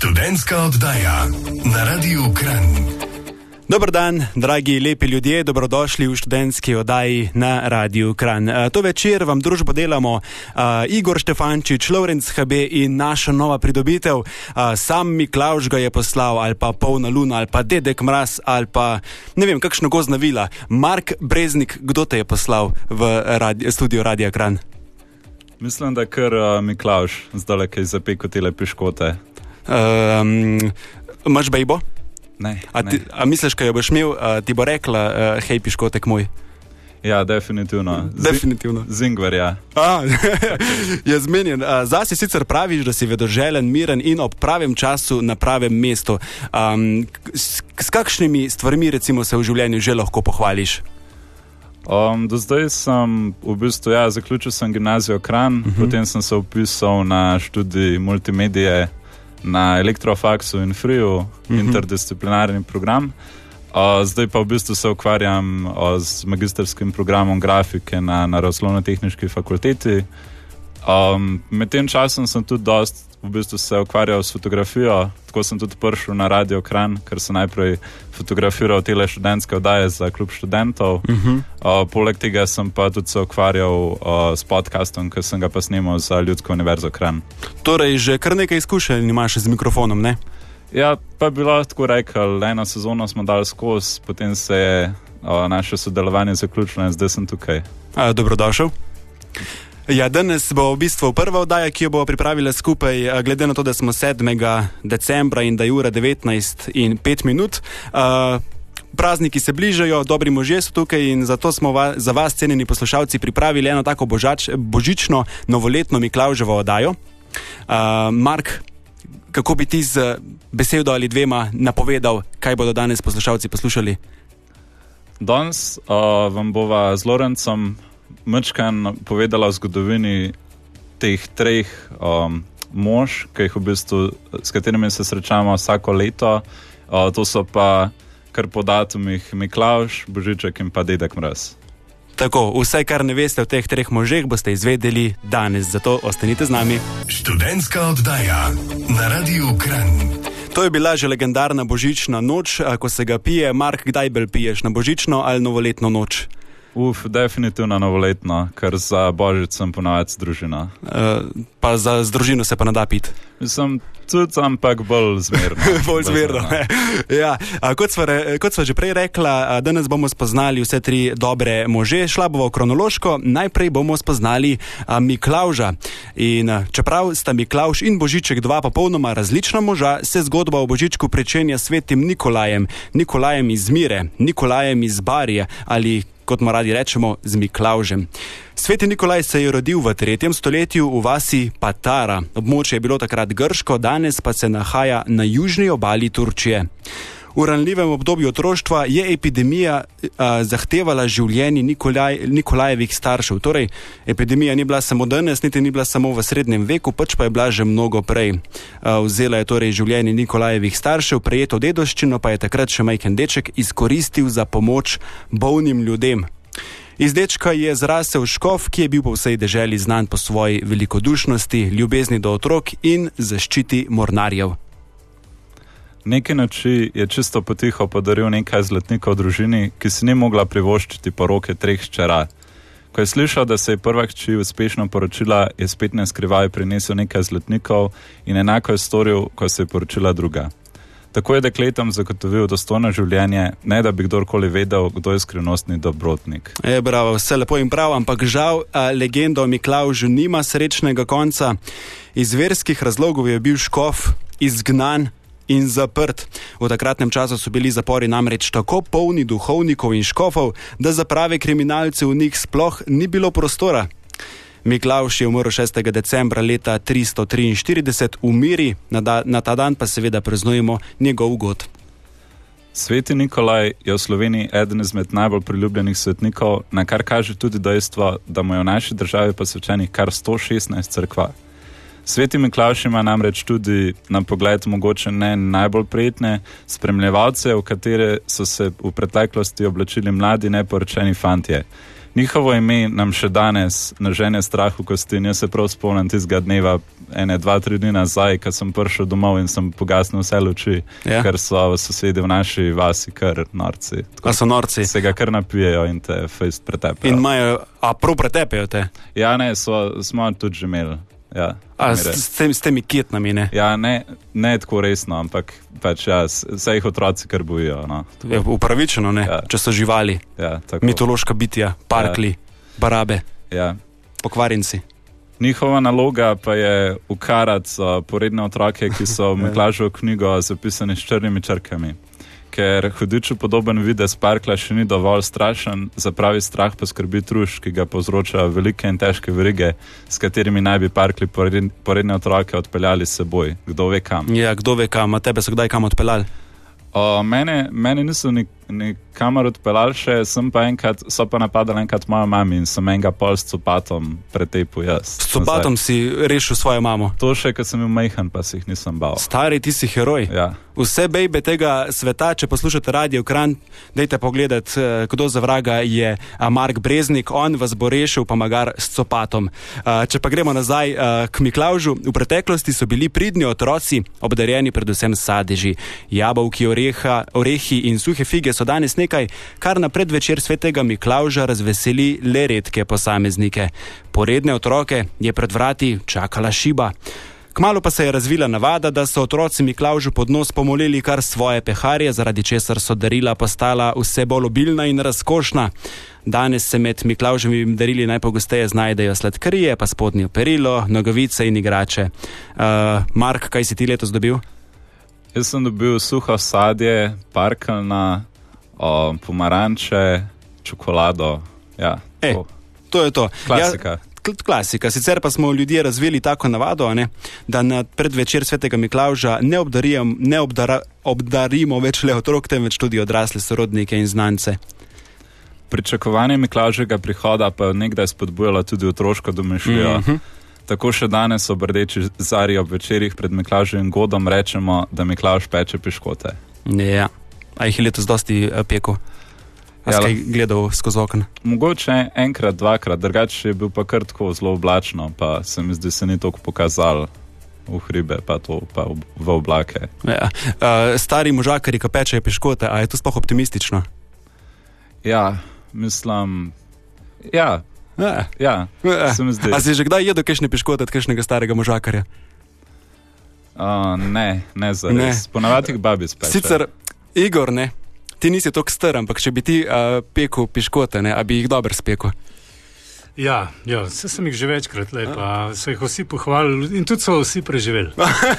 Študentska oddaja na Radiu Kran. Dober dan, dragi lepi ljudje, dobrodošli v študentski oddaji na Radiu Kran. Uh, to večer vam družbo delamo uh, Igor Štefančič, Lorenz HB in naša nova pridobitev. Uh, sam Miklaš ga je poslal, ali pa polna luna, ali pa dedek mraz, ali pa ne vem, kakšno gozna vila. Mark Breznik, kdo te je poslal v radi studio Radia Kran? Mislim, da je kar uh, Miklaš, zdaj le kaj zapeko tele piškote. Um, Maš bejbo? Ne, A, ne. ti, a misliš, da jo boš imel, a, ti bo rekla, uh, hej, piškotek moj? Ja, definitivno. Definitivno. Zingver, ja. A, je zmenjen. Zase sicer praviš, da si vedoželen, miren in ob pravem času na pravem mestu. Um, s, s kakšnimi stvarmi recimo, se v življenju že lahko pohvališ? Um, do zdaj sem v bistvu ja, zaključil sem gimnazijo Kran, uh -huh. potem sem se upisal na študij multimedije na Elektrofaksu in Friju, uh -huh. interdisciplinarni program. Uh, zdaj pa v bistvu se ukvarjam uh, z magistrskim programom grafike na Naravoslovno-tehnički fakulteti. Um, med tem časom sem tudi dost, v bistvu se ukvarjal s fotografijo, tako sem tudi prišel na Radio Kran, ker sem najprej fotografiral tele študentske oddaje za klub študentov. Uh -huh. uh, poleg tega sem pa tudi se ukvarjal uh, s podcastom, ki sem ga pa snimal za Ljudsko univerzo Kran. Torej, že kar nekaj izkušenj imaš z mikrofonom, ne? Ja, pa je bilo tako rekel, eno sezono smo dali skozi, potem se je uh, naše sodelovanje zaključilo in zdaj sem tukaj. A, dobrodošel. Ja, danes bo v bistvu prva oddaja, ki jo bomo pripravili skupaj, a, glede na to, da smo 7. decembra in da je ura 19 in 5 minut. Uh, Prazniki se bližajo, dobri možje so tukaj in zato smo va, za vas, cenjeni poslušalci, pripravili eno tako božač, božično, novoletno Miklauževo oddajo. Uh, Mark, kako bi ti z besedo ali dvema napovedal, kaj bodo danes poslušalci poslušali? Danes uh, vam bova z Lorencem Mčkan povedala o zgodovini teh treh um, mož, ki jih v bistvu, s katerimi se srečamo vsako leto. Uh, to so pa kar po datumih Miklaš, Božiček in pa Dedek Mraz. Tako, vse, kar ne veste o teh treh možeh, boste izvedeli danes, zato ostanite z nami. Študentska oddaja na Radiu Kran. To je bila že legendarna božična noč, ko se ga pije. Mark, kdaj bolj piješ, na božično ali novoletno noč? Uf, definitivno novoletno, ker za Božič sem ponovadi z družino. Uh, pa za družino se pa ne da piti. Mislim, tudi, ampak bolj zmerno. Bolj zmerno. ja, a, kot, sva, re- kot sva že prej rekla, a, danes bomo spoznali vse tri dobre može. Šla bomo kronološko. Najprej bomo spoznali a, Miklauža. In a, čeprav sta Miklauž in Božiček dva popolnoma različna moža, se zgodba o Božičku pričenja s svetim Nikolajem, Nikolajem iz Mire, Nikolajem iz Barije ali kot mu radi rečemo, z Miklaužem. Sveti Nikolaj se je rodil v 3. stoletju v vasi Patara. Območje je bilo takrat grško, danes pa se nahaja na južni obali Turčije. V ranljivem obdobju otroštva je epidemija a, zahtevala življenje Nikolaj, Nikolajevih staršev. Torej, epidemija ni bila samo danes, niti ni bila samo v srednjem veku, pač pa je bila že mnogo prej. A, vzela je torej življenje Nikolajevih staršev, prejeto dedoščino pa je takrat še majhen deček izkoristil za pomoč bolnim ljudem. Iz dečka je zrasel škof, ki je bil po vsej deželi znan po svoji velikodušnosti, ljubezni do otrok in zaščiti mornarjev. Nekaj noči je čisto potiho podaril nekaj zlatnikov družini, ki si ni mogla privoščiti poroke treh hčera. Ko je slišal, da se je prva hči uspešno poročila, je spet ne skrivaj prinesel nekaj zlatnikov in enako je storil, ko se je poročila druga. Tako je dekletom zagotovil dostojno življenje, ne da bi kdorkoli vedel, kdo je skrivnostni dobrotnik. E, bravo, vse lepo in prav, ampak žal a, legenda o Miklaužu nima srečnega konca. Iz verskih razlogov je bil škof izgnan in zaprt. V takratnem času so bili zapori namreč tako polni duhovnikov in škofov, da za prave kriminalce v njih sploh ni bilo prostora. Miklauš je umrl 6. decembra leta 343 v Miri, na, da, na ta dan pa seveda praznujemo njegov god. Sveti Nikolaj je v Sloveniji eden izmed najbolj priljubljenih svetnikov, na kar kaže tudi dejstvo, da mu je v naši državi posvečenih kar 116 crkva. Sveti Miklaš ima namreč tudi na pogled mogoče ne najbolj prijetne spremljevalce, v katere so se v preteklosti oblačili mladi neporočeni fantje. Njihovo ime nam še danes nažene strah v kosti. Jaz se prav spomnim tistega dneva, ene, dva, tri dni nazaj, ko sem prišel domov in sem pogasnil vse luči, Ja. ker so sosedi v naši vasi kar norci. A so norci. Se ga kar napijejo in te fejst pretepejo. In imajo, a prav pretepejo te. Ja, ne, so, smo tudi že imeli. Ja, A s, s, tem, s temi kitnami, ne? ja ne, ne tako resno, ampak pač ja, se jih otroci kar bojijo. No. Je upravičeno, ne? Ja. Če so živali, Ja, tako. mitološka bitja, parkli, barabe, ja. pokvarjenci. Njihova naloga pa je ukarati poredne otroke, ki so Ja. v Miklažovo knjigo zapisani s črnimi črkami. Ker hudiču podoben videz parkla še ni dovolj strašen, za pravi strah pa skrbi truš, ki ga povzročajo velike in težke verige, s katerimi naj bi parkli pored- poredne otroke odpeljali s seboj. Kdo ve kam. Ja, kdo ve kam, a tebe so kdaj kam odpeljali? O, mene, mene niso nik- nikamor odpeljali še, sem pa enkrat, so pa napadali enkrat mojo mami in sem enega pol s copatom pretepil jaz. S copatom si rešil svojo mamo. To še, ker sem bil majhen, pa se jih nisem bal. Stari, ti si heroj. Ja. Vse bejbe tega sveta, če poslušate radio Kran, dajte pogledat, eh, kdo za vraga je a, Mark Breznik, on vas bo rešil, pa magar s copatom. A, Če pa gremo nazaj k Miklaužu, v preteklosti so bili pridni otroci, obdarjeni predvsem sadeži. Jabolki, oreha, orehi in suhe fige so danes nekaj, kar na predvečer svetega Miklauža razveseli le redke posameznike. Poredne otroke je pred vrati čakala šiba. Kmalo pa se je razvila navada, da so otroci Miklaužu pod nos pomolili kar svoje peharje, zaradi česar so darila postala vse bolj obilna in razkošna. Danes se med Miklauževimi darili najpogosteje znajdejo sladkarije, pa spodnjo perilo, nogavice in igrače. Uh, Mark, kaj si ti letos dobil? Jaz sem dobil suho sadje, parkalna, o, pomaranče, čokolado. Ja, E, to. To je to. Klasika. Ja, kl- klasika. Sicer pa smo ljudje razvili tako navado, ne, da na predvečer svetega Miklauža ne, obdarijem- ne obdara, obdarimo več le otrok, temveč tudi odrasle sorodnike in znance. Pričakovanje Miklažega prihoda pa je nekdaj spodbujalo tudi otroško domišljijo. Mm. -hmm. Tako še danes ob rdeči zari ob večerjih pred Miklaževim godom rečemo, da Miklaž peče piškote. Ja, a jih je letos dosti eh, pekel. A Ja, kaj gledal skozi okno? Mogoče enkrat, dvakrat, drugače je bil pa kar tako zelo oblačno, pa se mi zdi, se ni toliko pokazal v hribe, pa to pa v, oblake. Ja. Uh, stari možakari, ki pečejo piškote, a je to sploh optimistično? Ja, mislim. Ja, Ja. ja Ja. se mi zdi. A si že kdaj jedel kakšne piškote od kakšnega starega možakarja? Uh, ne, ne za res. Ponavadi jih babi. Sicer, Igor, ne, ti nisi tako star, ampak če bi ti uh, pekel piškote, ne, a bi jih dobro spekel. Ja, ja vse sem jih že večkrat lepa, so jih vsi pohvalili in tudi so vsi preživeli.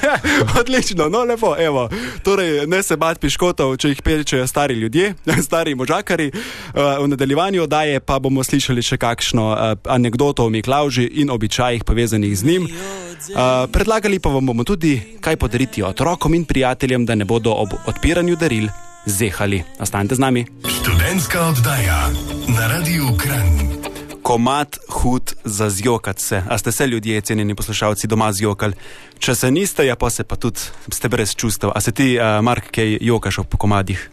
Odlično, no lepo, evo. Torej, ne se bati piškotov, če jih pečejo stari ljudje, stari možakari. Uh, v nadaljevanju oddaje pa bomo slišali še kakšno uh, anegdoto o Miklauži in običajih povezanih z njim. Uh, predlagali pa vam bomo tudi, kaj podariti otrokom in prijateljem, da ne bodo ob odpiranju daril zehali. Ostanite z nami. Študentska oddaja na Radiu Kran. Komat hud za zjokat se. A ste se ljudje, cenjeni poslušalci, doma zjokali? Če se niste, ja pa se pa tudi ste brez čustev. A se ti, uh, Mark, kaj jokaš ob komadih?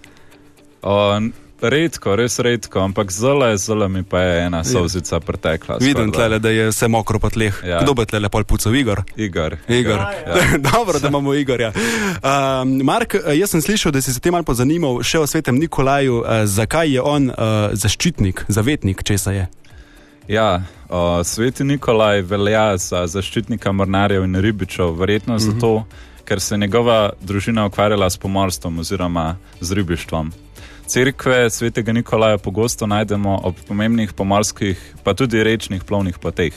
O, n- redko, res redko, ampak zelo, zelo mi pa je ena solzica pretekla. Vidim skorajda. tle, da je vse mokro po tleh. Ja. Kdo bo tle lepo pucal, Igor? Igor. Igor. Ja. Dobro, da imamo Igorja. Um, Mark, jaz sem slišal, da si se ti malo pozanimal še o svetem Nikolaju, uh, zakaj je on uh, zaščitnik, zavetnik, česa je. Ja, o, sveti Nikolaj velja za zaščitnika mornarjev in ribičev, verjetno Mhm. zato, ker se je njegova družina ukvarjala s pomorstvom oziroma z ribištvom. Cerkve svetega Nikolaja pogosto najdemo ob pomembnih pomorskih, pa tudi rečnih plovnih poteh.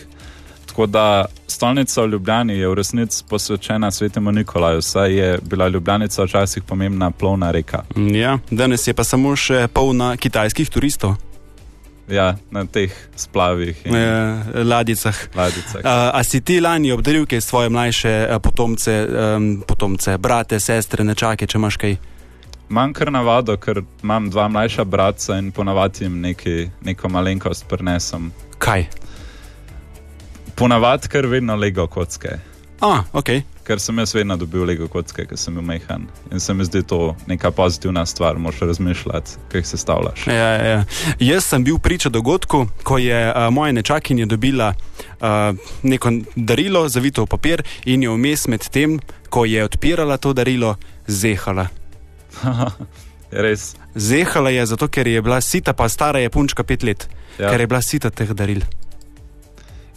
Tako da stolnica v Ljubljani je v resnici posvečena svetemu Nikolaju, saj je bila Ljubljanica včasih pomembna plovna reka. Ja, danes je pa samo še polna kitajskih turistov Ja, na teh splavih in eh, ladjicah. ladjicah. Uh, a si ti lani obdaril kaj svoje mlajše uh, potomce, um, potomce, brate, sestre, nečake, če imaš kaj? Imam kar navado, ker imam dva mlajša brata in ponavadi jim neki, neko malenkost prinesem. Kaj? Ponavadi kar vedno lego kocke. A, ok. Ker sem jaz vedno dobil lego kocke, ker sem bil mehan. In se mi zdi to neka pozitivna stvar, moraš razmišljati, kaj jih sestavljaš. Ja, ja, ja. Jaz sem bil priča dogodku, ko je uh, moja nečakinja dobila uh, neko darilo, zavito v papir, in je vmes med tem, ko je odpirala to darilo, zehala. Res. Zehala je zato, ker je bila sita, pa stara je punčka pet let. Ja. ker je bila sita teh daril.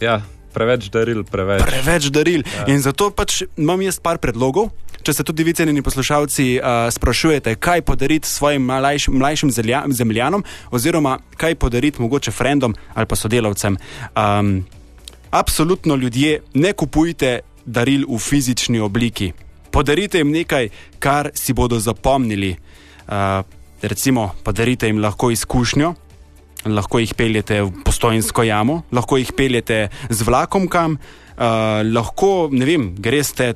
Ja, preveč daril, preveč. Preveč daril. Ja. In zato pač imam jaz par predlogov. Če se tudi vi, cenjeni poslušalci, uh, sprašujete, kaj podariti svojim mlajš, mlajšim zelja, zemljanom, oziroma kaj podariti mogoče frendom ali pa sodelavcem. Um, absolutno ljudje ne kupujte daril v fizični obliki. Podarite jim nekaj, kar si bodo zapomnili. Uh, recimo, podarite jim lahko izkušnjo, lahko jih peljete v postojinsko jamo, lahko jih peljete z vlakom kam, uh, lahko, ne vem, greste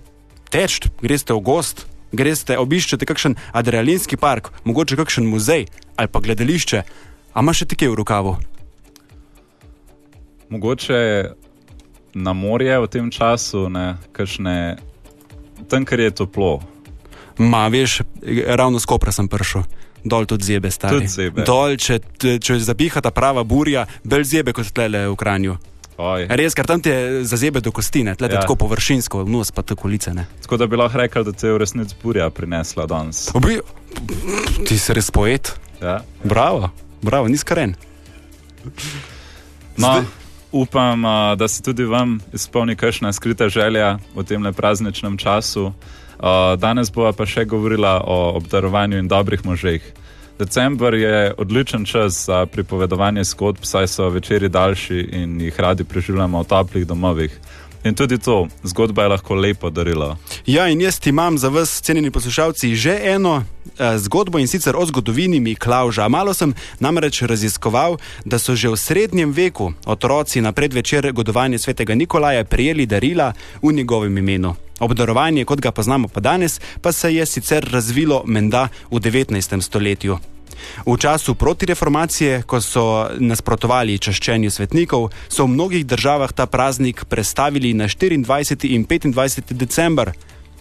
teč, greste v gost, greste obiščete kakšen adrenalinski park, mogoče kakšen muzej ali pa gledališče. A imaš še ti kaj v rokavu? Mogoče na morje v tem času, ne, kakšne, tam, ker je toplo. Ma, veš, ravno skopra sem prišel. Dol tudi zebe, stari. Tudi zebe. Dol, če, če zapiha ta prava burja, bolj zebe kot tlele v Kranju. Oj. Res, ker tam ti je za zebe do kostine, tlele ja. Tako površinsko, nos pa tako lice. Ne. Tako da bi lahko rekel, da te je v resnici burja prinesla danes. Obi, ti si res poet. Ja. Bravo, bravo, nis karen. No, Zdaj- upam, da se tudi vam izpolni kakšna skrita želja v tem prazničnem času. A, Danes bova pa še govorila o obdarovanju in dobrih možeh. December je odličen čas za pripovedovanje zgodb, saj so večeri daljši in jih radi preživljamo v toplih domovih. In tudi to, zgodba je lahko lepo darilo. Ja, in jaz imam za vas, cenjeni poslušalci, že eno eh, zgodbo in sicer o zgodovini Miklauža. Malo sem namreč raziskoval, da so že v srednjem veku otroci na predvečer godovanja svetega Nikolaja prijeli darila v njegovem imenu. Obdarovanje, kot ga poznamo pa danes, pa se je sicer razvilo menda v 19. stoletju. V času protireformacije, ko so nasprotovali čaščenju svetnikov, so v mnogih državah ta praznik prestavili na 24. in 25. december.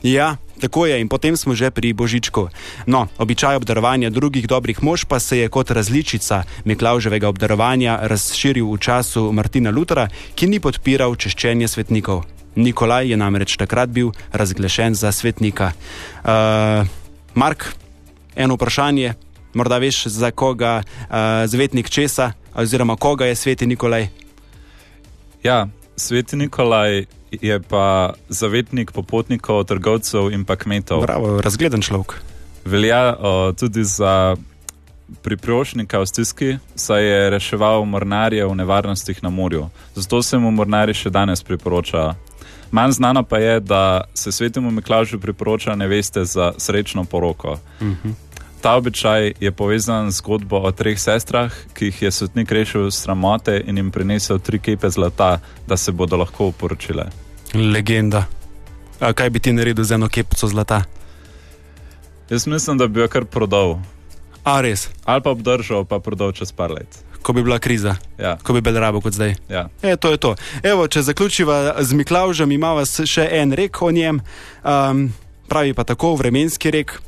Ja, tako je, in potem smo že pri Božičku. No, običaj obdarovanja drugih dobrih mož pa se je kot različica Miklauževega obdarovanja razširil v času Martina Lutera, ki ni podpiral češčenja svetnikov. Nikolaj je namreč takrat bil razglašen za svetnika. Uh, Mark, eno vprašanje, morda veš, za koga uh, zvetnik česa, oziroma koga je sveti Nikolaj? Ja, sveti Nikolaj je pa zavetnik popotnikov, trgovcev in pa kmetov. Bravo, razgleden človek. Velja o, tudi za priprošnika v stiski, saj je reševal mornarje v nevarnostih na morju. Zato se mu mornari še danes priporoča. Manj znano pa je, da se svetemu Miklažu priporoča neveste za srečno poroko. Uh -huh. Ta običaj je povezan z zgodbo o treh sestrah, ki jih je svetnik rešil sramote in jim prinesel tri kepe zlata, da se bodo lahko uporočile. Legenda. A kaj bi ti naredil z eno kepico zlata? Jaz mislim, da bi jo kar prodal, A res, ali pa obdržal, pa prodal čez par let. Ko bi bila kriza, Ja, ko bi bil rabo kot zdaj. ja. E, to je to. Evo, če zaključiva z Miklaužem, imamo še en rek o njem. Um, pravi pa tako vremenski rek.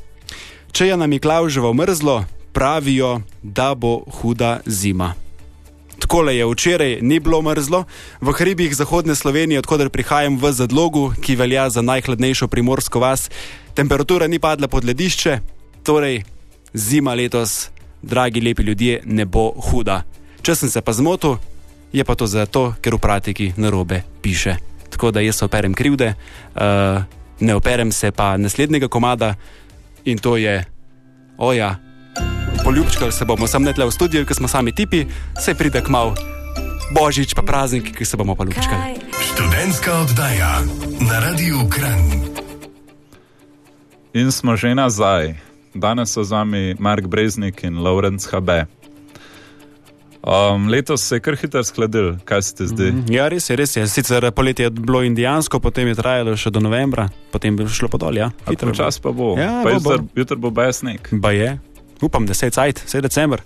Če je na Miklauževo mrzlo, pravijo, da bo huda zima. Takole je včeraj ni bilo mrzlo, v hribih zahodne Slovenije, odkuder prihajam v Zadlogu, ki velja za najhladnejšo primorsko vas, temperatura ni padla pod ledišče, torej zima letos, dragi lepi ljudje, ne bo huda. Če sem se pa zmotil, je pa to zato, ker v pratiki narobe piše. Tako da jaz operem krivde, uh, ne operem se pa naslednjega komada in to je oja. Poljubčkali se bomo sam ne tle v studiu, ker smo sami tipi, se pride k mal božič, pa praznik, ki se bomo pa ljubčkali. Študentska oddaja na Radiu Kran. In smo že nazaj. Danes so z vami Mark Breznik in Lawrence HB. Um, letos se je kar hitro skladil, kaj se ti zdi? Mm. Ja, res je, res je. Sicer poletje je bilo indijansko, potem je trajalo še do novembra, potem bi šlo pa dol. Ja. Hitro je. Čas pa bo. Ja, pa bo, bo. jutr, jutr bo brez sneg. Ba je. Upam, da se je cajt, vse decembr.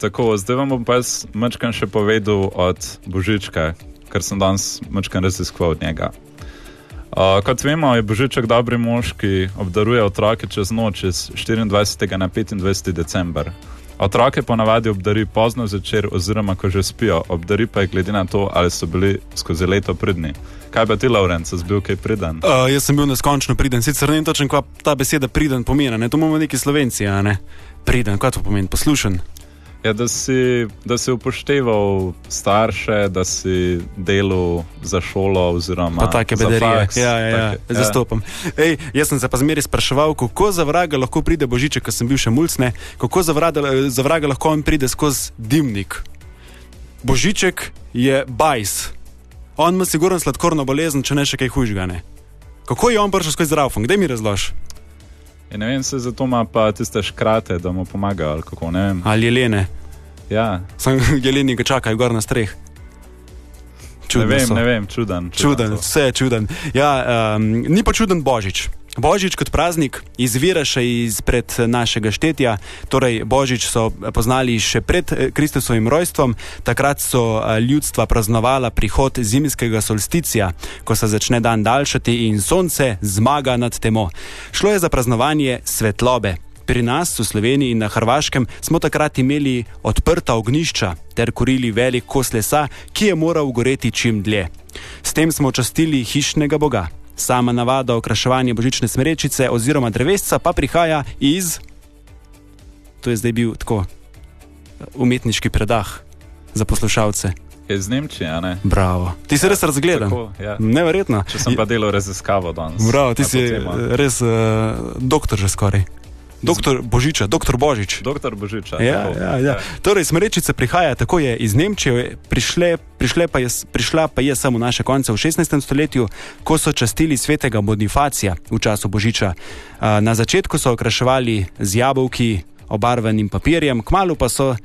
Tako, zdaj vam bom pa jaz mačkan še povedal od Božička, ker sem danes mačkan raziskoval od njega. Uh, kot vemo, je Božiček dobri mož, ki obdaruje otroke čez noč, iz 24. na 25. december. Otroke ponavadi obdari pozno zvečer, oziroma ko že spijo, obdari pa jih glede na to, ali so bili skozi leto pridni. Kaj pa ti, Laurence, si bil kaj priden? Uh, jaz sem bil neskončno priden, sicer ne vem točno, kaj ta beseda priden pomeni. Ne? To imamo neki slovenci, a ne priden, kaj to pomeni, poslušen. Ja, da, si, da si upošteval starše, da si delal za šolo. Oziroma, pa take bedarije. Ja, ja, ja, take, ja. zastopam. Ej, jaz sem se pa zmeri spraševal, kako za vraga lahko pride Božiček, ker sem bil še mulcne, kako za vraga, za vraga lahko on pride skozi dimnik. Božiček je bajs. On ima sigurno sladkorno bolezen, če ne še kaj hujšega. Kako je on prišel skozi zdravstvo? Kdaj mi razložiš? Ja, ne vem, se zato ima pa tiste škrate, da mu pomagajo. Ali, kako, ali jelene. Ja. Sem jeleni, ki čakajo gor na streh. Čuden ne vem, so. ne vem, čuden. Čuden, čuden vse je čuden. Ja, um, ni pa čuden Božič. Božič kot praznik izvira še izpred našega štetja. Torej, Božič so poznali še pred eh, Kristusovim rojstvom. Takrat so eh, ljudstva praznovala prihod zimskega solsticija, ko se začne dan daljšati in sonce zmaga nad temo. Šlo je za praznovanje svetlobe. Pri nas v Sloveniji in na Hrvaškem smo takrat imeli odprta ognišča ter kurili velik kos lesa, ki je moral goreti čim dlje. S tem smo častili hišnega boga. Sama navada okraševanja božične smerečice oziroma drevesca pa prihaja iz. To je zdaj bil tako umetniški predah za poslušalce. Iz Nemčije, ne? Bravo. Ti si ja, res razgledan. Ja. Neverjetno. Če sem pa delal raziskavo danes. Bravo, ti si res uh, doktor že skoraj. Doktor Božiča, doktor Božič. Doktor Božiča. Ja, ja, ja. Torej, smrečice prihaja tako je iz Nemčije, prišle, prišle pa je, prišla pa je samo naše konce v 16. stoletju, ko so častili svetega Bonifacija v času Božiča. Na začetku so okraševali z jabolki, obarvanim papirjem, kmalo pa so uh,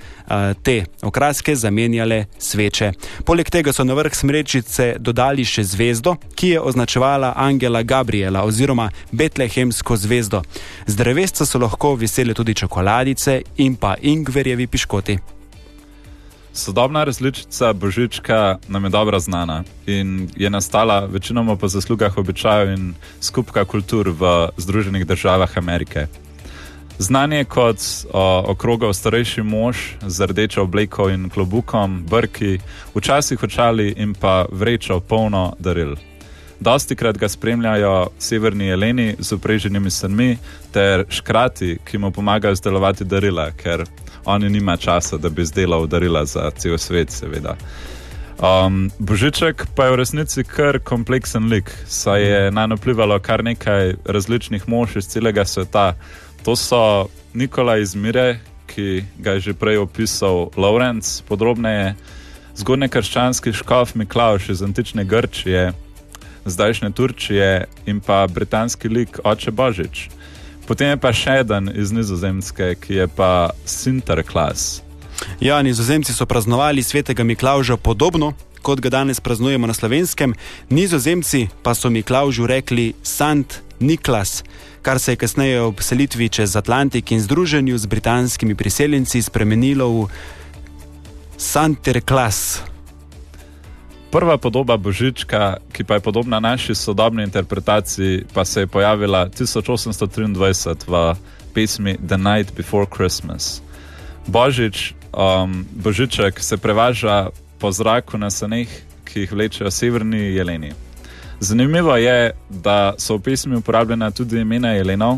te okraske zamenjale sveče. Poleg tega so na vrh smrečice dodali še zvezdo, ki je označevala Angela Gabriela oziroma Betlehemsko zvezdo. Z drevesca so lahko visele tudi čokoladice in pa ingverjevi piškoti. Sodobna različica Božička nam je dobro znana in je nastala večinoma po zaslugah običajev in skupka kultur v Združenih državah Amerike. Znan je kot okrogal starejši mož z rdečo obleko in klobukom, brki, včasih očali in pa vrečo polno daril. Dosti krat ga spremljajo severni jeleni z upreženimi srmi ter škrati, ki mu pomagajo izdelovati darila, ker oni nima časa, da bi izdelal darila za cel svet, seveda. Um, Božiček pa je v resnici kar kompleksen lik, saj je na njo vplivalo kar nekaj različnih mož iz celega sveta. To so Nikola iz Mire, ki ga je že prej opisal Lawrence, podrobneje zgodne krščanski škof Miklaš iz antične Grčije, zdajšnje Turčije in pa britanski lik Oče Božič. Potem je pa še en iz Nizozemske, ki je pa Sinterklas. Ja, Nizozemci so praznovali svetega Miklauža podobno. Kot ga danes praznujemo na slovenskem, nizozemci pa so Miklaužu rekli Sant Niklas, kar se je kasneje ob selitvi čez Atlantik in združenju z britanskimi priseljenci spremenilo v Santerklas. Prva podoba Božička, ki pa je podobna naši sodobni interpretaciji, pa se je pojavila 1823 v pesmi The Night Before Christmas. Božič, um, Božiček se prevaža po zraku na saneh, ki jih vlečejo severni jeleni. Zanimivo je, da so v pesmi uporabljena tudi imena Jelenov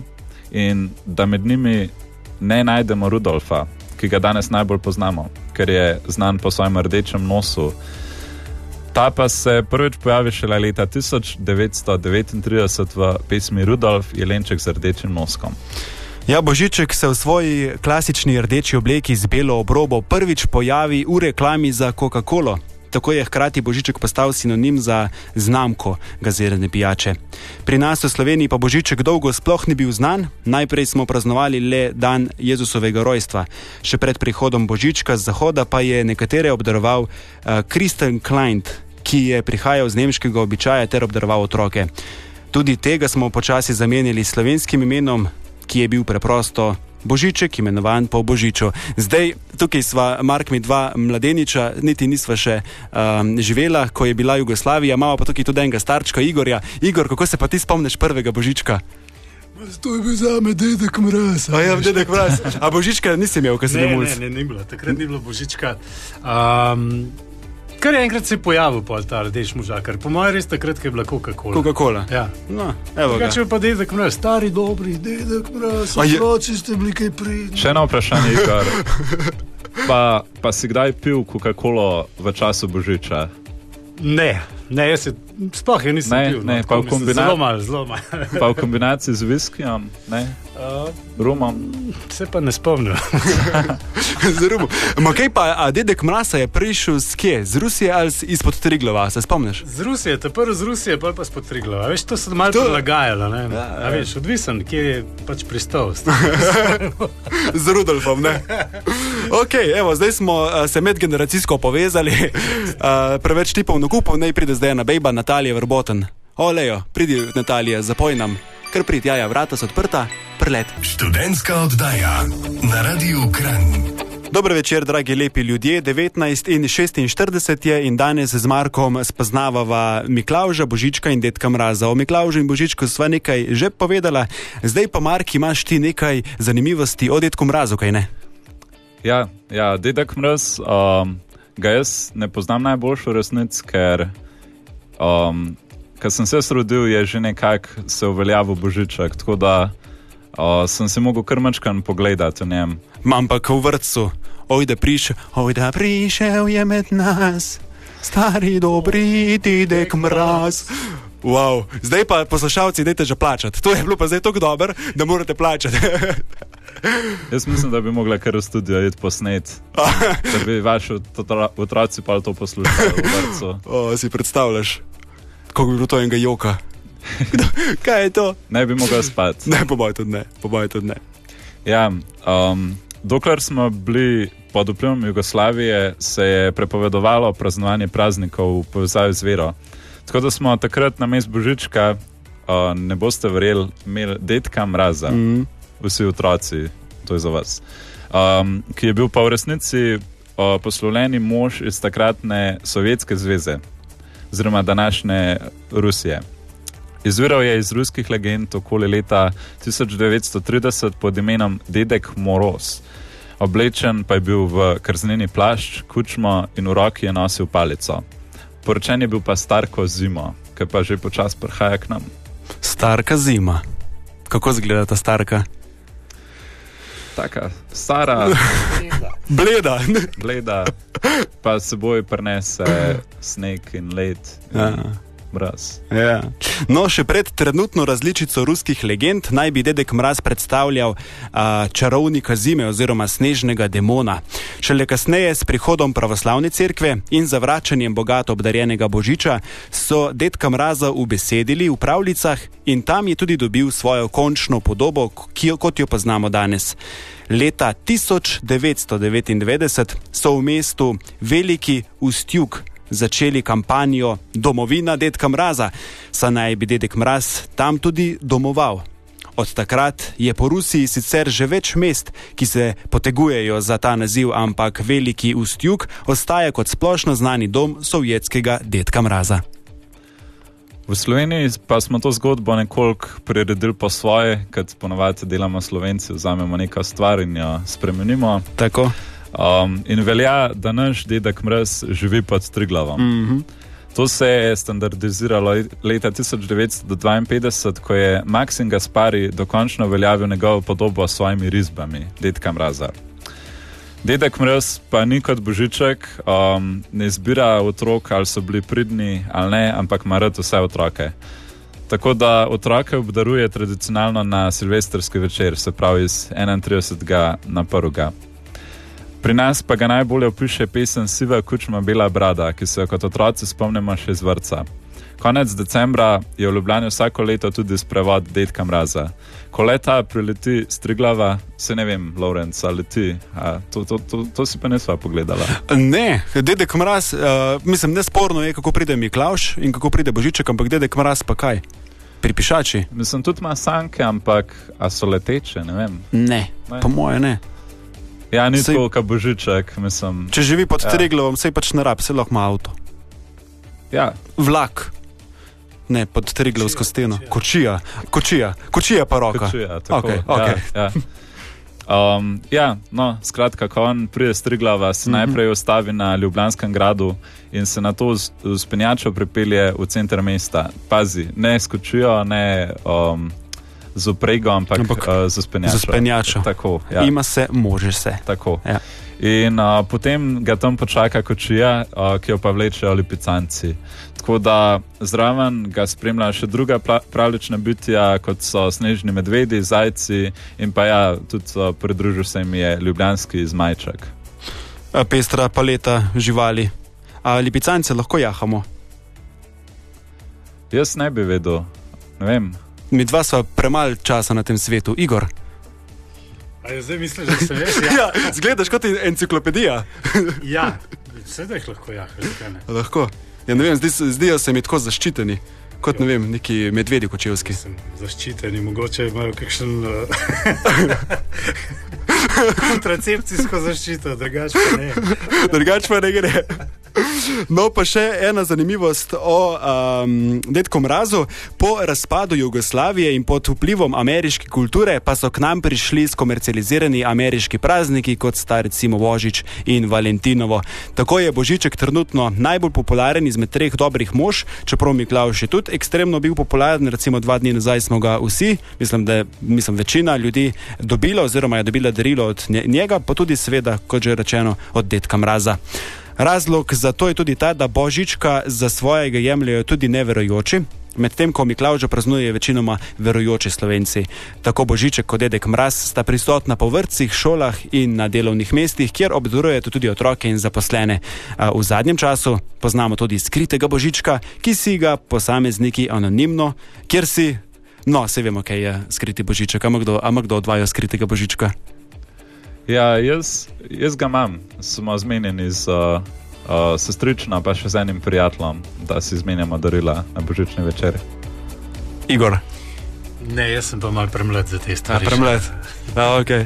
in da med njimi ne najdemo Rudolfa, ki ga danes najbolj poznamo, ker je znan po svojem rdečem nosu. Ta pa se prvič pojavi šele leta 1939 v pesmi Rudolf Jelenček z rdečim noskom. Ja, Božiček se v svoji klasični rdeči obleki z belo obrobo prvič pojavi v reklami za Coca-Colo. Tako je hkrati Božiček postal sinonim za znamko gazirane pijače. Pri nas v Sloveniji pa Božiček dolgo sploh ni bil znan, najprej smo praznovali le dan Jezusovega rojstva. Še pred prihodom Božička z zahoda pa je nekatere obdaroval uh, Kristen Kleint, ki je prihajal z nemškega običaja ter obdaroval otroke. Tudi tega smo počasi zamenjali s slovenskim imenom, ki je bil preprosto Božiček, imenovan po Božiču. Zdaj, tukaj sva, Mark, mi dva mladeniča, niti nisva še um, živela, ko je bila Jugoslavija, imamo pa tukaj tudi enega starčka, Igorja. Igor, kako se pa ti spomniš prvega Božička? To je bil za me dedek mraz. A ja, dedek mraz. A Božička nisi imel, ko si Ne, bil ne, ne, ni bilo, takrat ni bilo božička. Um, kar je enkrat se je pojavil, pol ta rdeč možakar. Po mojem, res takrat, je bila Coca-Cola. Coca-Cola. Ja. No, evo ga. Drugače pa dedek mraz, stari dobri dedek mraz, A je- otroci ste bili kaj pridni. Še eno vprašanje, Igor. Pa, pa si kdaj pil Coca-Colo v času Božiča? Ne, ne, jaz se sploh je nisem Ne, pil. ne, tako pa v kombina- Zelo malo, zelo malo. Pa v kombinaciji z viskijem, ne, Uh, rumom. se pa ne spomnim. Zelo. Ma kaj pa, a dedek mraza je prišel z kje? Z Rusije ali z- izpod Triglava, se spomniš? Z Rusije, ta prvo z Rusije, pa pa spotriglo. Veš, to se malo To- prilagajalo. Ne? Ja, A ja. veš, odvisen, kje je pač pristal. Z Rudolfom, ne? Ok, evo, zdaj smo uh, se medgeneracijsko povezali, uh, preveč tipov nakupov, naj pride zdaj ena bejba, Natalija Vrboten. Olejo, pridi Natalija, zapoj nam. Kar pridi, jaja, vrata so odprta, prlet. Študentska oddaja na Radiu Kran. Dober večer, dragi lepi ljudje. 19 in 46 je in danes z Markom spoznavava Miklauža, Božička in Dedka Mraza. O Miklaužu in Božičku sva nekaj že povedala, zdaj pa Mark imaš ti nekaj zanimivosti o Dedku Mrazu, kaj ne? Ja, ja dedek mraz, um, ga jaz ne poznam najboljšo resnic, ker um, ko sem se rodil, je že nekako se uveljavil Božiček, tako da uh, sem se mogel krmačkan pogledati v njem. Ampak v vrtu, oj da prišel, oj da prišel je med nas, stari dobri Dedek Mraz. Wow. Zdaj pa poslušalci, dajte že plačati. To je bilo pa zdaj tako dobro, da morate plačati. Jaz mislim, da bi mogla kar v studio iti posnet, da bi vaši otro- otroci pa to poslušali o, si predstavljaš, kako bi bilo to enega joka. Kdo- Kaj je to? Ne bi mogel spati. Ne, po mojem tudi ne. Po mojem tudi ne. Ja, um, dokler smo bili pod vplivom Jugoslavije, se je prepovedovalo praznovanje praznikov v povezavi z vero. Tako da smo takrat na mestu Božička, uh, ne boste verjeli, imeli detka mraza, mm. Vsi otroci, to je za vas. Um, ki je bil pa v resnici uh, poslovljeni mož iz takratne Sovjetske zveze, oziroma današnje Rusije. Izviral je iz ruskih legend okoli leta 1930 pod imenom Dedek Moroz. Oblečen pa je bil v krzneni plašč, kučmo in v roki je nosil palico. Poročen je bil pa starko zimo, ki pa že počasi prihaja k nam. Starka zima. Kako izgleda ta starka? Taka stara, Bleda. bleda, pa s seboj prenese sneg in led, in Ja. Mraz. Ja. No, še pred trenutno različico ruskih legend naj bi dedek Mraz predstavljal a, čarovnika zime oziroma snežnega demona. Šele kasneje s prihodom pravoslavne cerkve in zavračanjem bogato obdarjenega božiča so dedka Mraza ubesedili v pravljicah in tam je tudi dobil svojo končno podobo, ki jo, kot jo poznamo danes. Leta 1999 so v mestu Veliki Ustjuk začeli kampanjo Domovina Dedka Mraza, saj naj bi Dedek Mraz tam tudi domoval. Od takrat je po Rusiji sicer že več mest, ki se potegujejo za ta naziv, ampak Veliki Ustjuk ostaja kot splošno znani dom sovjetskega Dedka Mraza. V Sloveniji pa smo to zgodbo nekoliko priredili po svoje, kot ponovadi delamo Slovenci, vzamemo nekaj stvar in jo spremenimo. Tako? Um, in velja, da naš dedek mraz živi pod Triglavom. Mm -hmm. To se je standardiziralo leta 1952, ko je Maksim Gaspari dokončno uveljavil njegovo podobo s svojimi risbami, dedka mraza. Dedek mraz pa ni kot božiček, um, ne izbira otrok, ali so bili pridni ali ne, ampak ima rad vse otroke. Tako da otroke obdaruje tradicionalno na silvestrski večer, se pravi iz 31. na 1. Pri nas pa ga najbolje opiše pesem Siva kučma Bela brada, ki se jo kot otroci spomnimo še iz vrca. Konec decembra je v Ljubljani vsako leto tudi sprevod Dedka Mraza. Ko leta prileti striglava, se ne vem, Lorenz ali ti, a, to, to, to, to si pa nisva pogledala. Ne, Dedek Mraz, uh, mislim, nesporno je, kako pride Miklaš in kako pride Božiček, ampak Dedek Mraz pa kaj? Pri pišači? Mislim, tudi ima sanke, ampak a so leteče, ne vem. Ne, Ne. po moje ne. Ja, ni Saj- tako, kot božiček, mislim. Če živi pod Ja. ja. Triglavom, se pač ne rab, se lahko ima avto. Ja, Vlak. Ne, pod Triglavsko steno. Kočija, kočija, kočija pa roka. Kočija, tako, Okej, ja, okej. ja. Um, ja, no, skratka, ko on pride z Triglava, se mm -hmm. najprej ustavi na Ljubljanskem gradu in se na to z, z penjačo pripelje v center mesta. Pazi, ne skočijo, ne um, z uprego, ampak, Ampak uh, z penjačo. z penjačo. Tako, Ja. Ima se, može se. tako. Ja. In uh, potem ga tam počaka kočija, uh, ki jo pa vlečejo lipicanci. Tako da zraven ga spremlja še druga pravlična bitja, kot so snežni medvedi, zajci in pa ja, tudi uh, pridružil se jim je ljubljanski zmajček. A, Pestra paleta živali. A lipicance lahko jahamo. Jaz ne bi vedel, ne vem. Mi dva sva premalo časa na tem svetu, Igor. A je zdaj misliš, da se veš? Ja, Ja, zgledaš kot enciklopedija. ja. sedaj jih lahko zakaj ne? Lahko. Ja, ne vem, zdi, zdijo se mi tako zaščiteni, kot ne vem, neki medvedi kočevski. Sem zaščiteni, mogoče imajo kakšen uh, kontracepcijsko zaščito, drugače pa ne. Drugač pa ne gre. No, pa še ena zanimivost o um, Dedku Mrazu. Po razpadu Jugoslavije in pod vplivom ameriške kulture pa so k nam prišli skomercializirani ameriški prazniki, kot sta recimo Božič in Valentinovo. Tako je Božiček trenutno najbolj popularen izmed treh dobrih mož, čeprav Miklaš je tudi ekstremno bil popularen, recimo dva dni nazaj smo ga vsi, mislim, da mislim, večina ljudi dobila oziroma je dobila darilo od nje- njega, pa tudi seveda, kot že rečeno, od Dedka Mraza. Razlog za to je tudi ta, da Božička za svojega jemljajo tudi neverojoči. Medtem ko Miklaža praznuje večinoma verujoči slovenci. Tako Božiček kot dedek Mraz sta prisotna po vrtcih, šolah in na delovnih mestih, kjer obdarujete tudi otroke in zaposlene. V zadnjem času poznamo tudi skritega Božička, ki si ga posamezniki anonimno, kjer si. No, se vemo, kaj je skriti Božiček, ama kdo, ama kdo odvaja skritega Božička. Ja, jaz, jaz ga imam, smo zmenjeni z uh, uh, sestrično, pa še z enim prijateljem, da si izmenjamo darila na božični večer. Igor. Ne, jaz sem pa mal premlad za te Ja, stvari. premlad. Ja, okay.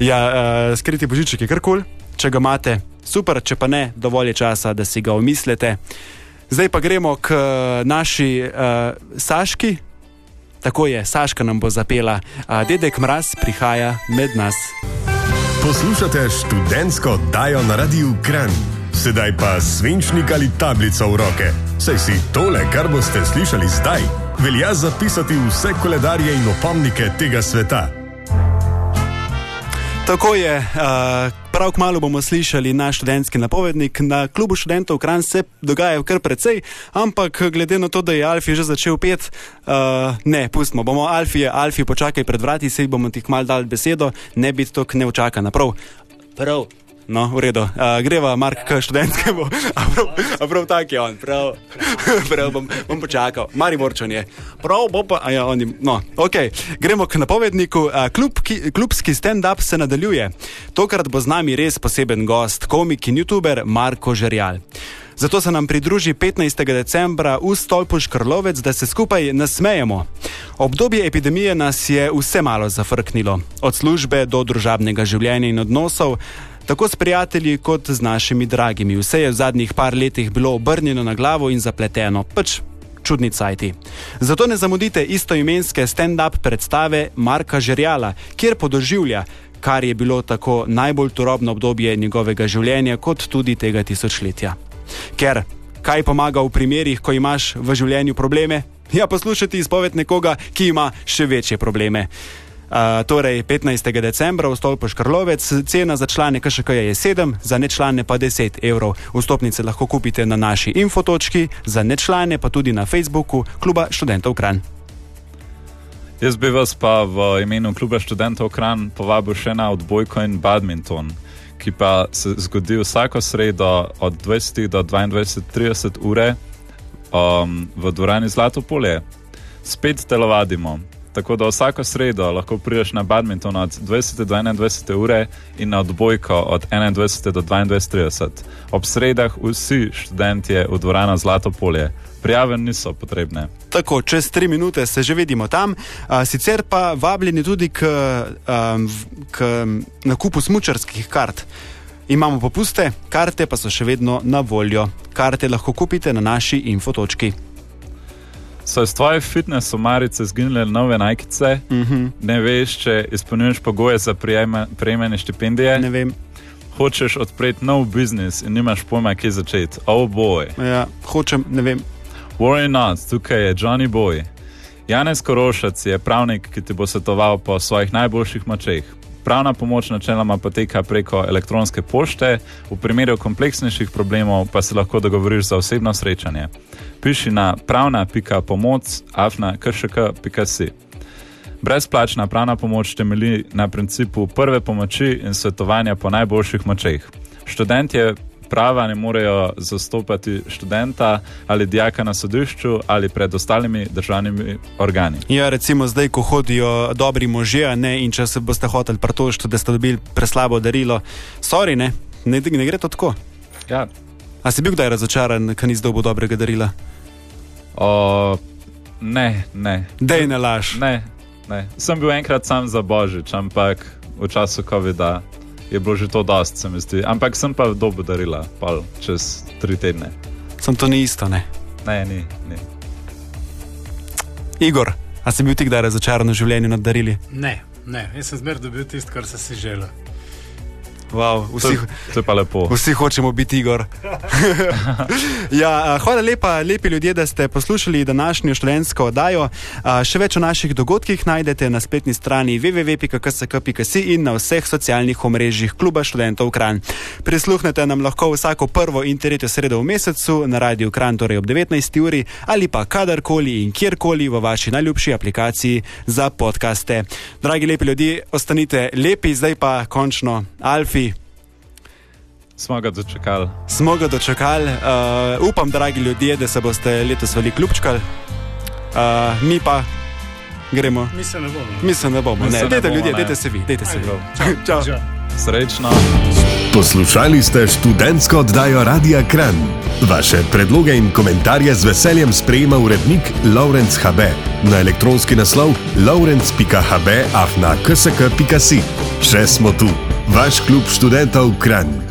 ja, uh, skriti božiček je kar kul, če ga imate, super, če pa ne, dovolj je časa, da si ga omislite. Zdaj pa gremo k uh, naši uh, Saški. Tako je, Saška nam bo zapela, uh, dedek Mraz prihaja med nas. Poslušate študentsko oddajo na Radiu Kran. Sedaj pa svinčnik ali tablico v roke. Saj si tole, kar boste slišali zdaj, velja zapisati vse koledarje in opomnike tega sveta. Tako je, uh, prav kmalo bomo slišali naš študentski napovednik. Na klubu študentov Kran se dogaja kar precej, ampak glede na to, da je Alfi že začel pet, uh, ne, pustimo, bomo Alfi, Alfi, počakaj pred vrati, sej bomo ti kmal dal besedo, ne biti to neučakana. Prav. Prav. No, v redu. Uh, greva, Mark, k študentskemu. A prav, a prav tak je on, prav. prav bom, bom počakal. Mari Morčan je. Prav bo pa, a ja, oni. No, ok. Gremo k napovedniku. Uh, klub, ki, klubski stand-up se nadaljuje. Tokrat bo z nami res poseben gost, komik in youtuber Marko Žerjal. Zato se nam pridruži 15. decembra v stolpu Škrlovec, da se skupaj nasmejemo. Obdobje epidemije nas je vse malo zafrknilo, od službe do družabnega življenja in odnosov, tako s prijatelji kot z našimi dragimi. Vse je v zadnjih par letih bilo obrnjeno na glavo in zapleteno, pač čudni cajti. Zato ne zamudite istoimenske stand-up predstave Marka Žerjala, kjer podoživlja, kar je bilo tako najbolj turobno obdobje njegovega življenja, kot tudi tega tisočletja. Ker kaj pomaga v primerih, ko imaš v življenju probleme? Ja, poslušati izpoved nekoga, ki ima še večje probleme. Uh, torej, 15. decembra v stolpu Škrlovec, cena za člane KŠK je 7, za nečlane pa 10 evrov. Vstopnice lahko kupite na naši infotočki, za nečlane pa tudi na Facebooku Kluba študentov Kran. Jaz bi vas pa v imenu kluba študentov Kran povabil še na odbojko in badminton, ki pa se zgodi vsako sredo od 20 do 22:30 ure um, v dvorani Zlato polje. Spet telovadimo. Tako da vsako sredo lahko prideš na badminton od 20 do 21 ure in na odbojko od 21 do 22.30. Ob sredah vsi študentje v dvorana Zlato polje. Prijave niso potrebne. Tako, čez tri minute se že vidimo tam, a, sicer pa vabljeni tudi k, a, k nakupu smočarskih kart. Imamo popuste, karte pa so še vedno na voljo. Karte lahko kupite na naši infotočki. So iz tvoje fitness omarice zginile nove najkice, mm -hmm. ne veš, če izpolnjuješ pogoje za prejemanje štipendije, Ne vem, hočeš odpreti nov biznis in nimaš pojma, kje začeti. Oh, boj. ja, hočem, ne vem. Worry not, tukaj je Johnny Boy. Janez Korošac je pravnik, ki ti bo svetoval po svojih najboljših močeh. Pravna pomoč načeloma poteka preko elektronske pošte, v primeru kompleksnejših problemov pa se lahko dogovoriš za osebno srečanje. Piši na pravna.pomoc.afna.kršk.si. Brezplačna pravna pomoč temelji na principu prve pomoči in svetovanja po najboljših močeh. Študentje prava ne morejo zastopati študenta ali dijaka na sodišču ali pred ostalimi državnimi organi. Ja, recimo zdaj, ko hodijo dobri možje, a ne, in če se boste hoteli pritožiti, da ste dobili preslabo darilo, sorry, ne, ne, ne gre to tako. Ja, A si bil kdaj razočaran, ker nisi dobil dobrega darila? o, ne, ne. Dej ne laž. Ne, ne. Sem bil enkrat sam za božič, ampak v času COVID-a je bilo že to dost, se mi zdi. Ampak sem pa dobil darila, pa čez tri tedne. Sem to ni isto, ne. Ne, ni, ni. Igor, a si bil ti kdaj razočaran v življenju nad darili? Ne, ne, jaz sem zmeraj dobil tisto, kar sem si želel. Wow, To, vsi, to je pa lepo. vsi hočemo biti Igor. ja, hvala lepa, lepi ljudje, da ste poslušali današnjo študentsko oddajo. A, Še več o naših dogodkih najdete na spletni strani www.ksk.si in na vseh socialnih omrežjih Kluba študentov Kran. Prisluhnete nam lahko vsako prvo in tretjo sredo v mesecu na radiju Kran, torej ob 19. uri ali pa kadarkoli in kjerkoli v vaši najljubši aplikaciji za podkaste. Dragi lepi ljudje, ostanite lepi, zdaj pa končno Alfi. Smo ga dočekali. Smo ga dočekali, uh, upam, dragi ljudje, da se boste letos veliko kljubčkali. Uh, mi pa gremo, Mi se ne bomo. mislim, da bomo. Mi Ne, se ne dajte bomo, ljudje, ne. dajte se vi, dajte se vi. Čau. Čau. Srečno. Poslušali ste študentsko oddajo Radia Kran. Vaše predloge in komentarje z veseljem sprejema urednik Laurence HB na elektronski naslov laurence.hb afna ksk.si. Še smo tu, vaš klub študentov Kran.